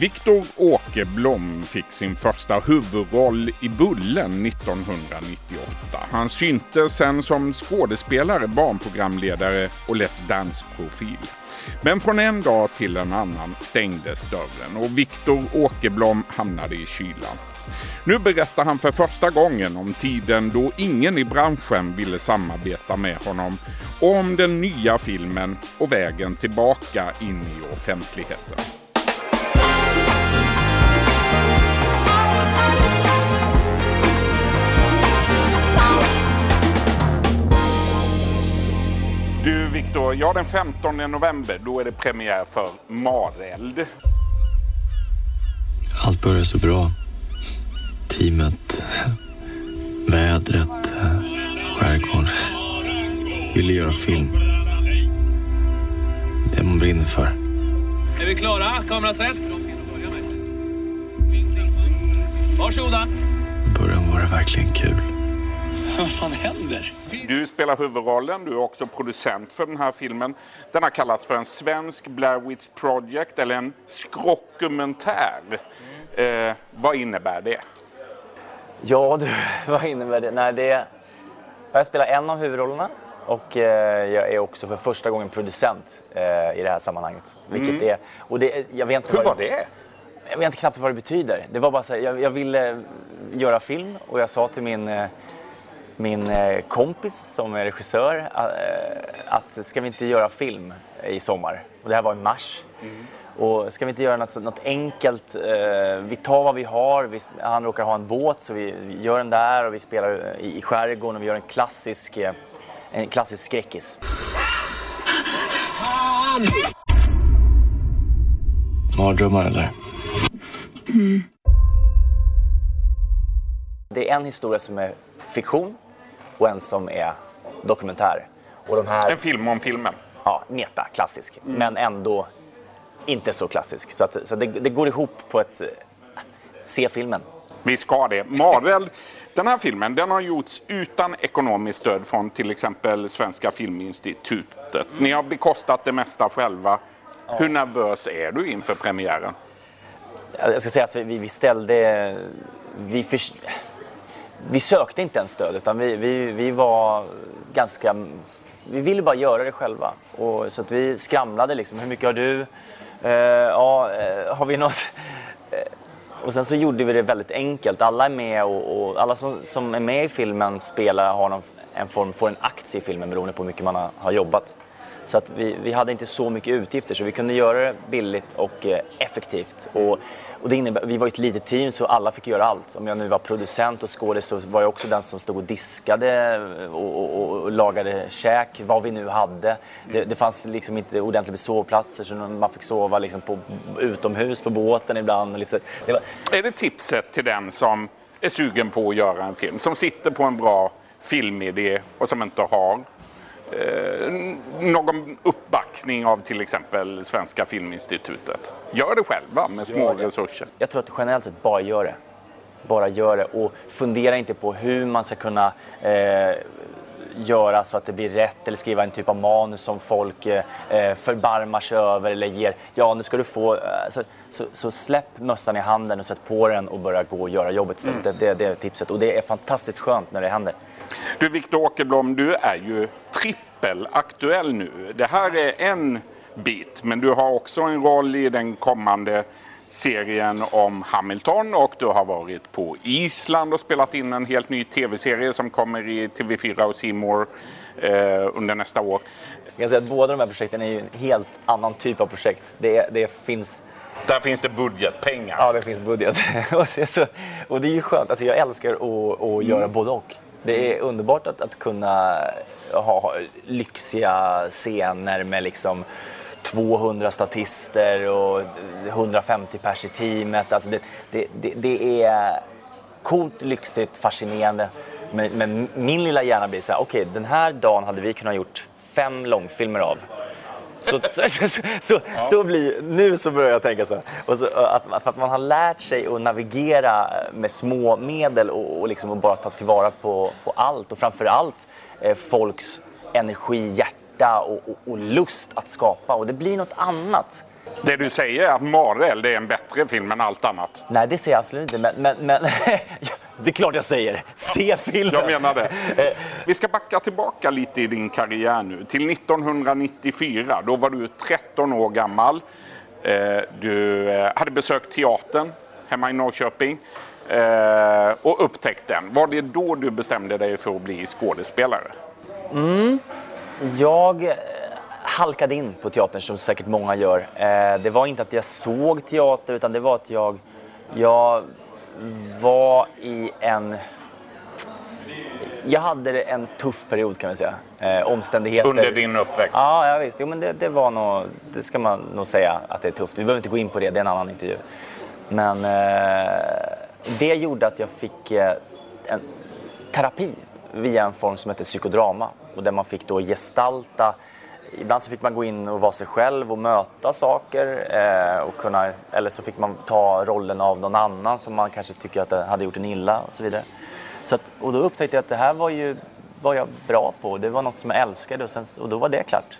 Viktor Åkerblom fick sin första huvudroll i Bullen 1998. Han syntes sen som skådespelare, barnprogramledare och Let's Dance-profil. Men från en dag till en annan stängdes dörren och Viktor Åkerblom hamnade i kylan. Nu berättar han för första gången om tiden då ingen i branschen ville samarbeta med honom och om den nya filmen och vägen tillbaka in i offentligheten. Ja den 15 november då är det premiär för Mareld. Allt börjar så bra. Teamet, vädret, skärgården. Ville göra film. Det man brinner för. Är vi klara? Kamera set. Varsågoda. I början var det verkligen kul. Vad fan händer? Du spelar huvudrollen, du är också producent för den här filmen. Den har kallats för en svensk Blair Witch Project eller en skrockumentär. Eh, vad innebär det? Ja du, vad innebär det? Nej, det jag spelar en av huvudrollerna och eh, jag är också för första gången producent eh, i det här sammanhanget. Vilket är, och det, jag vet inte Hur vad var det? Jag vet inte knappt vad det betyder. Det var bara så här, jag, jag ville göra film och jag sa till min, eh, min eh, kompis som är regissör eh, att ska vi inte göra film i sommar? Och det här var i mars. Och ska vi inte göra något, något enkelt? Eh, vi tar vad vi har. Vi, han råkar ha en båt så vi gör den där och vi spelar i, i skärgården och vi gör en klassisk, eh, en klassisk skräckis. Mardrömmar eller? Det är en historia som är fiktion och en som är dokumentär. Och de här... En film om filmen. ja, meta, klassisk. Men ändå inte så klassisk. Så, att, så det, det går ihop på ett... Se filmen. Vi ska det. Mareld, den här filmen den har gjorts utan ekonomiskt stöd från till exempel Svenska Filminstitutet. Ni har bekostat det mesta själva. Hur nervös är du inför premiären? Jag ska säga att vi, vi ställde... Vi, för, vi sökte inte ens stöd utan vi, vi, vi var ganska... Vi ville bara göra det själva. Och, så att vi skramlade liksom. Hur mycket har du? Eh, ja, eh, har vi något? Eh, och sen så gjorde vi det väldigt enkelt. Alla är med och, och alla som, som är med i filmen spelar har någon, en form, får en aktie i filmen beroende på hur mycket man har, har jobbat. Så att vi, vi hade inte så mycket utgifter så vi kunde göra det billigt och eh, effektivt. Och, och det innebär, vi var ett litet team så alla fick göra allt. Om jag nu var producent och skådis så var jag också den som stod och diskade eh, och, och, och lagade käk, vad vi nu hade. Det, det fanns liksom inte ordentligt med sovplatser så man fick sova liksom på, utomhus på båten ibland. Liksom. Det var, Är det tipset till den som är sugen på att göra en film? Som sitter på en bra filmidé och som inte har eh, någon uppbackning av till exempel Svenska Filminstitutet. Gör det själva med små resurser. Jag tror att generellt sett bara gör det. Bara gör det och fundera inte på hur man ska kunna eh, göra så att det blir rätt eller skriva en typ av manus som folk eh, eh, förbarmar sig över eller ger. Ja, nu ska du få. Eh, så, så, så släpp mössan i handen och sätt på den och börja gå och göra jobbet istället. Det, det, det är tipset och det är fantastiskt skönt när det händer. Du Viktor Åkerblom, du är ju trippelaktuell nu. Det här är en bit, men du har också en roll i den kommande serien om Hamilton och du har varit på Island och spelat in en helt ny tv-serie som kommer i TV4 och More eh, under nästa år. Jag kan säga att båda de här projekten är ju en helt annan typ av projekt. Det, det finns Där finns det budgetpengar. Ja, det finns budget. och, det är så, och det är ju skönt. Alltså, jag älskar att, att göra både och. Det är underbart att, att kunna ha ha lyxiga scener med liksom 200 statister och 150 pers i teamet. Alltså det, det, det, det är coolt, lyxigt, fascinerande. Men, men min lilla hjärna blir så här, okej den här dagen hade vi kunnat gjort fem långfilmer av. Så, så, så, så, så blir, nu så börjar jag tänka så. Och så att, för att man har lärt sig att navigera med små medel och, och, liksom, och bara ta tillvara på, på allt. Och framför allt eh, folks energi, hjärta och, och, och lust att skapa. Och det blir något annat Det du säger är att Mareld är en bättre film än allt annat. Nej, det säger jag absolut inte. Men, men, men det är klart jag säger. Se filmen! Jag menar det. Vi ska backa tillbaka lite i din karriär nu. Till 1994. Då var du 13 år gammal. Eh, du eh, hade besökt teatern hemma i Norrköping eh, och upptäckt den. Var det då du bestämde dig för att bli skådespelare? Mm. Jag halkade in på teatern som säkert många gör. Det var inte att jag såg teater utan det var att jag, jag var i en... Jag hade en tuff period kan man säga. Eh, omständigheter. Under din uppväxt? Ja, ja visst. Jo, men det, det var nog, det ska man nog säga att det är tufft. Vi behöver inte gå in på det, det är en annan intervju. Men eh, det gjorde att jag fick eh, en terapi via en form som heter psykodrama. Och där man fick då gestalta Ibland så fick man gå in och vara sig själv och möta saker. Eh, och kunna, eller så fick man ta rollen av någon annan som man kanske tycker att hade gjort en illa och så vidare. Så att, och då upptäckte jag att det här var ju var jag bra på. Det var något som jag älskade och, sen, och då var det klart.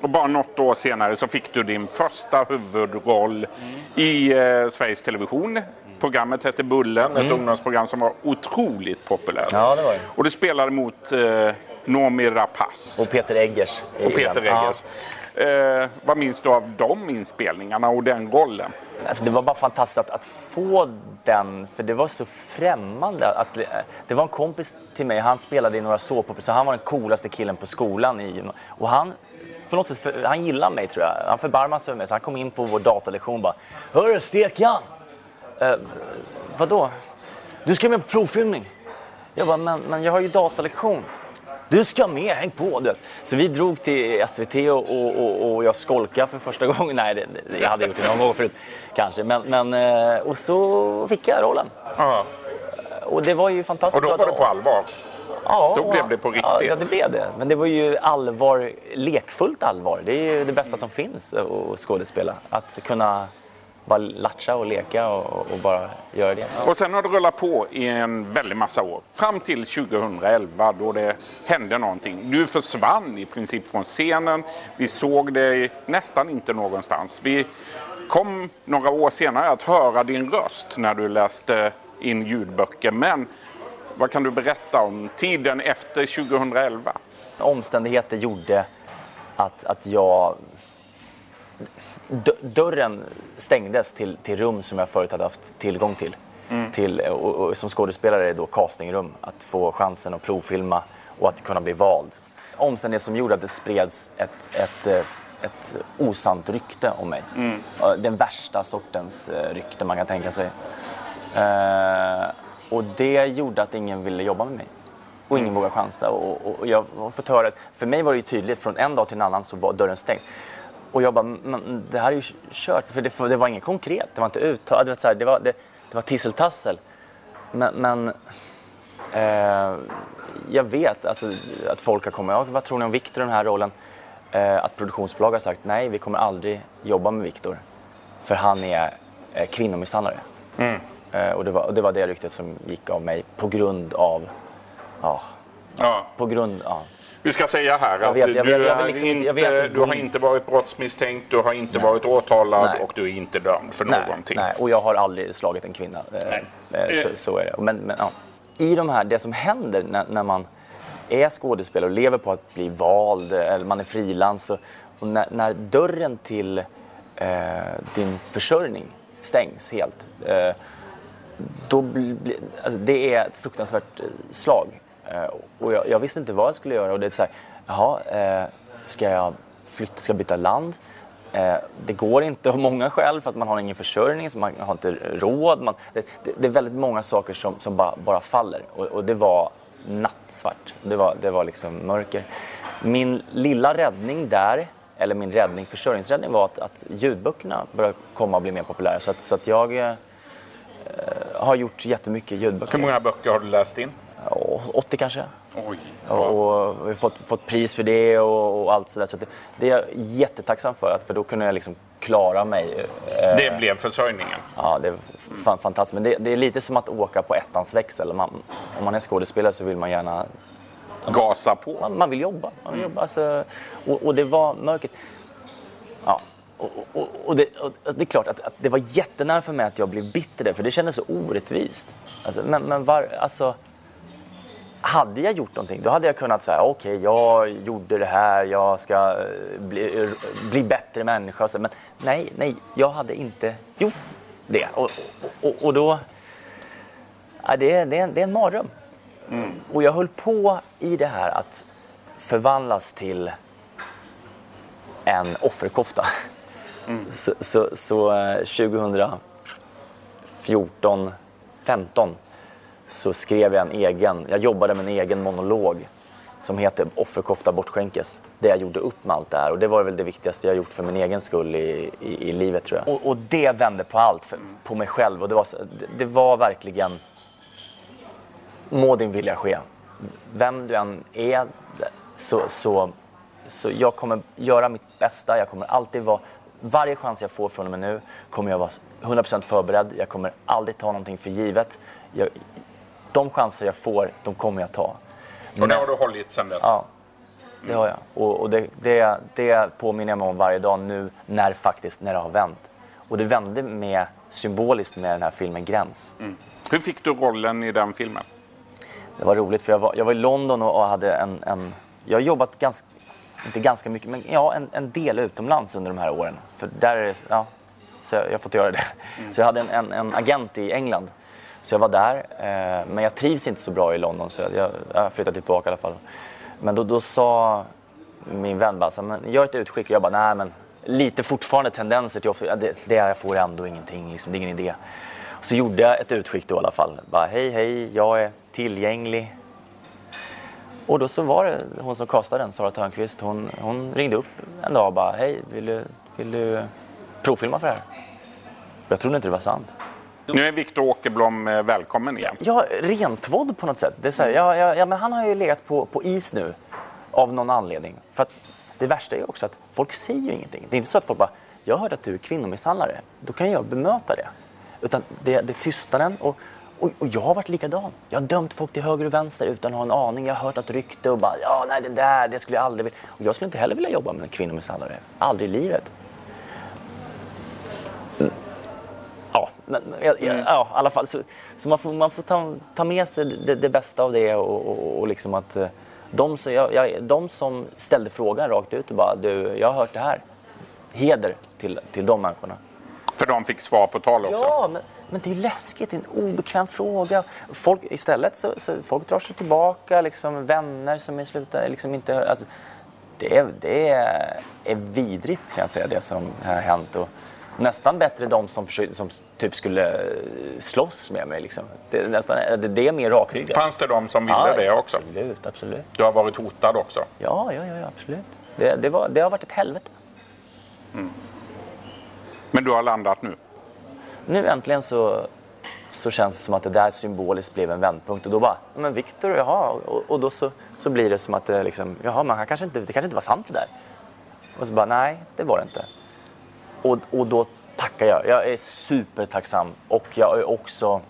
Och bara något år senare så fick du din första huvudroll i eh, Sveriges Television. Programmet hette Bullen, ett ungdomsprogram som var otroligt populärt. Ja, det var det. Och du spelade mot eh, Noomi Rapace Och Peter Eggers. och Peter den. Ja. Eh, vad minns du av de inspelningarna och den rollen? Alltså det var bara fantastiskt att, att få den, för det var så främmande. Att, eh, det var en kompis till mig, han spelade i några såpoperor, så han var den coolaste killen på skolan. I, och han, på något sätt, för, han gillade mig tror jag. Han förbarmade sig över mig, så han kom in på vår datalektion och bara Hörru Stekan! Eh, vadå? Du ska med på provfilmning. Jag bara, men, men jag har ju datalektion. Du ska med, häng på! Du. Så vi drog till SVT och, och, och, jag skolkade för första gången. Nej, det, det- jag hade gjort det någon gång förut kanske. Men, men, eh, och så fick jag rollen. Ja. Och det var ju fantastiskt. Och då var det på allvar? Ja, då blev det på riktigt. Ja, det blev det. Men det var ju allvar, lekfullt allvar. Det är ju det bästa som finns att skådespela. Att kunna bara latcha och leka och, och bara göra det. Och sen har det rullat på i en väldig massa år. Fram till 2011 då det hände någonting. Du försvann i princip från scenen. Vi såg dig nästan inte någonstans. Vi kom några år senare att höra din röst när du läste in ljudböcker. Men vad kan du berätta om tiden efter 2011? omständigheter gjorde att, att jag... Dörren stängdes till, till rum som jag förut hade haft tillgång till. till och, och som skådespelare är det då castingrum, att få chansen att provfilma och att kunna bli vald. Omständigheter som gjorde att det spreds ett, ett, eh, ett osant rykte om mig. Ja, Den värsta sortens eh, rykte man kan tänka sig. Eh, och det gjorde att ingen ville jobba med mig. Och ingen vågade chansa. Och, och, och jag har fått höra, för mig var det ju tydligt, från en dag till en annan så var dörren stängd. Och jag bara, men det här är ju kört. För det, det var inget konkret, det var inte uttalat. Det var, så här, det var, det, det var tisseltassel. Men, men eh, jag vet alltså, att folk har kommit, vad tror ni om Viktor i den här rollen? Eh, att produktionsbolag har sagt, nej vi kommer aldrig jobba med Viktor. För han är eh, kvinnomisshandlare. Eh, och, det var, och det var det ryktet som gick av mig på grund av, ja, Ja. på grund, ja. Vi ska säga här att vet, jag du, vet, jag vill är liksom inte- vet du har inte varit brottsmisstänkt, du har inte varit åtalad Nej. och du är inte dömd för Nej, någonting. nej, och jag har aldrig slagit en kvinna. Eh, Nej. eh, Så, så är det. Men, men, ja. I de här, det som händer när, när man är skådespelare och lever på att bli vald eh, eller man är frilans och, och när, när dörren till eh, din försörjning stängs helt. Eh, då blir- alltså det är ett fruktansvärt eh, slag. Eh, och jag, jag visste inte vad jag skulle göra. Och det är så här, jaha, eh, ska jag flytta, ska jag byta land? Eh, det går inte av många skäl för att man har ingen försörjning, så man har inte råd. Man, det, det, det är väldigt många saker som, som bara, bara faller. Och, och det var nattsvart. Det var, det var liksom mörker. Min lilla räddning där, eller min räddning, försörjningsräddning var att, att ljudböckerna började komma och bli mer populära. Så att, så att jag eh, har gjort jättemycket ljudböcker. Hur många böcker har du läst in? Ja, 80 kanske. Oj. Och, och vi har fått, fått pris för det och, och allt sådär. Så det, det är jag jättetacksam för, att, för då kunde jag liksom klara mig. Eh, Det blev försörjningen. Ja, det är fan, fantastiskt. Men det, det är lite som att åka på ettans växel. Man, om man är skådespelare så vill man gärna Gasa på. man, man vill jobba. Man vill jobba alltså, och, och det var mörkret. Ja. och, och, och, det, och det är klart att, att det var jättenära för mig att jag blev bitter där, för det kändes så orättvist. Alltså, men men var, alltså, hade jag gjort någonting, då hade jag kunnat säga okej, okay, jag gjorde det här, jag ska eh, bli, bli bättre människa. Men nej, nej, jag hade inte gjort det. Och, och, och då... Ja, det, är, det, är en, det är en mardröm. Mm. Och jag höll på i det här att förvandlas till en offerkofta. Mm. Så, så, så 2014, eh, 15 så skrev jag en egen, jag jobbade med en egen monolog som heter Offerkofta bortskänkes. Där jag gjorde upp med allt det här och det var väl det viktigaste jag gjort för min egen skull i, i, i livet tror jag. Och, och, det vände på allt, för, på mig själv och det var, det var verkligen må din vilja ske. Vem du än är så, så, så jag kommer göra mitt bästa, jag kommer alltid vara varje chans jag får från och med nu kommer jag vara 100% förberedd. Jag kommer aldrig ta någonting för givet. Jag, de chanser jag får, de kommer jag ta. Och det har du hållit sedan dess? Ja, det har jag. Och, och det, det, det påminner jag mig om varje dag nu när, faktiskt, när det har vänt. Och det vände med, symboliskt med den här filmen Gräns. Mm. Hur fick du rollen i den filmen? Det var roligt för jag var, jag var i London och, hade en, en... Jag har jobbat ganska, inte ganska mycket, men ja, en, en del utomlands under de här åren. För där är ja, så jag, jag har fått göra det. Mm. Så jag hade en, en, en agent i England så jag var där, eh, men jag trivs inte så bra i London så jag, jag flyttade tillbaka i alla fall. Men då, då sa min vän bara, så, men gör ett utskick. Och jag bara, nej men lite fortfarande tendenser till ofta, det, det jag får ändå ingenting, liksom, det är ingen idé. Och så gjorde jag ett utskick då i alla fall. Bara, hej hej, jag är tillgänglig. Och då så var det hon som kastade den, Sara Törnqvist, hon, hon ringde upp en dag och bara, hej, vill du, vill du provfilma för det här? Jag trodde inte det var sant. Nu är Viktor Åkerblom eh, välkommen igen. Ja, rentvådd på något sätt. Det är så här, ja, ja, ja, men han har ju legat på, på is nu av någon anledning. För att det värsta är också att folk säger ju ingenting. Det är inte så att folk bara, jag hörde att du är kvinnomisshandlare. Då kan jag bemöta det. Utan det, det är tystnaden. Och, och, och, jag har varit likadan. Jag har dömt folk till höger och vänster utan att ha en aning. Jag har hört ett rykte och bara, ja nej det där, det skulle jag aldrig vilja. Och jag skulle inte heller vilja jobba med en kvinnomisshandlare. Aldrig i livet. Men, ja, mm. ja, i alla fall. Så, så man får, man får ta, ta med sig det, det bästa av det och, och, och liksom att eh, de, så jag, jag, de som ställde frågan rakt ut och bara du, jag har hört det här. Heder till, till de människorna. För de fick svar på tal också? Ja, men, men det är läskigt. Det är en obekväm fråga. Folk, istället så, så folk drar sig tillbaka, liksom, vänner som är sluta, liksom inte... Alltså, det, är, det är vidrigt kan jag säga, det som har hänt. Och, nästan bättre de som, försökte, som typ skulle slåss med mig. Liksom. Det, nästan, det, det är mer rakryggat. Fanns det de som ville ja, det också? Absolut, absolut. Du har varit hotad också? Ja, ja, ja absolut. Det, det, var, det har varit ett helvete. Mm. Men du har landat nu? Nu äntligen så, så känns det som att det där symboliskt blev en vändpunkt. Och då bara, men Viktor, jaha. Och, och då så, så blir det som att det liksom, jaha, men han kanske inte, det kanske inte var sant det där. Och så bara, nej, det var det inte. Och, och då tackar jag. Jag är supertacksam och jag är också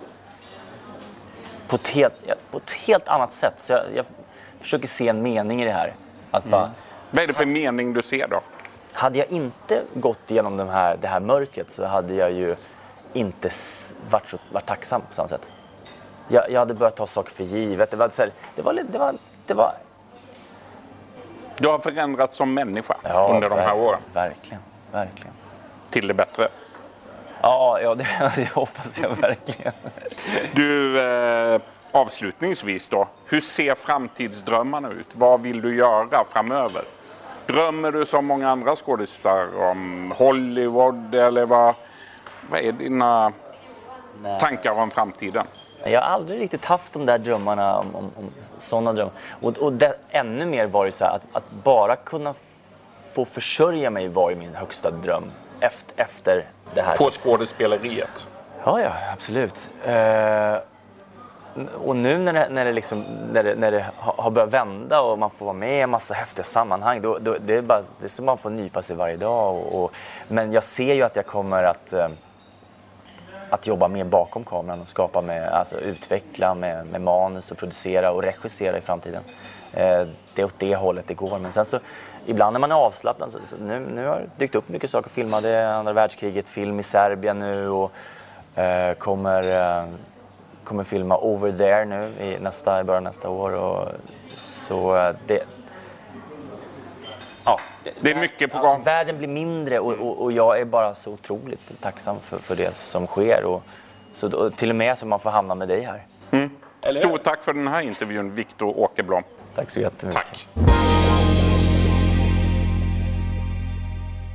på ett helt, på ett helt annat sätt. Så jag, jag försöker se en mening i det här. Att bara, mm. Vad är det för mening du ser då? Hade jag inte gått igenom de här, det här mörkret så hade jag ju inte varit, så, varit tacksam på samma sätt. Jag, jag hade börjat ta saker för givet. Det var, så här, det var, det var, det var... Du har förändrats som människa ja, under de här åren. Verkligen, verkligen till det bättre? Ja, ja det, det hoppas jag verkligen. Du, eh, avslutningsvis då. Hur ser framtidsdrömmarna ut? Vad vill du göra framöver? Drömmer du som många andra skådespelare om Hollywood eller vad, vad är dina Nej. tankar om framtiden? Jag har aldrig riktigt haft de där drömmarna om, om, om sådana drömmar. Och, och det, ännu mer var det så här att, att bara kunna få försörja mig var ju min högsta dröm efter, efter det här. På skådespeleriet? Ja, ja, absolut. Uh, och nu när det, när det, liksom, när det, när det har börjat vända och man får vara med i en massa häftiga sammanhang, då, då, det, är bara, det är som man får nypa sig varje dag. Och, och, men jag ser ju att jag kommer att, uh, att jobba mer bakom kameran och skapa med, alltså utveckla med, med manus och producera och regissera i framtiden. Uh, det är åt det hållet det går. Men sen så ibland när man är avslappnad, så, så nu, nu har det dykt upp mycket saker att filma. Det är andra världskriget, film i Serbien nu och eh, kommer, eh, kommer filma Over There nu i, nästa, i början av nästa år. Och, så eh, det, ja, Det är mycket på Ja, gång. världen blir mindre och, och, och jag är bara så otroligt tacksam för, för det som sker. Och, så, då, till och med så man får hamna med dig här. Stort tack för den här intervjun, Viktor Åkerblom. Tack så jättemycket. Tack.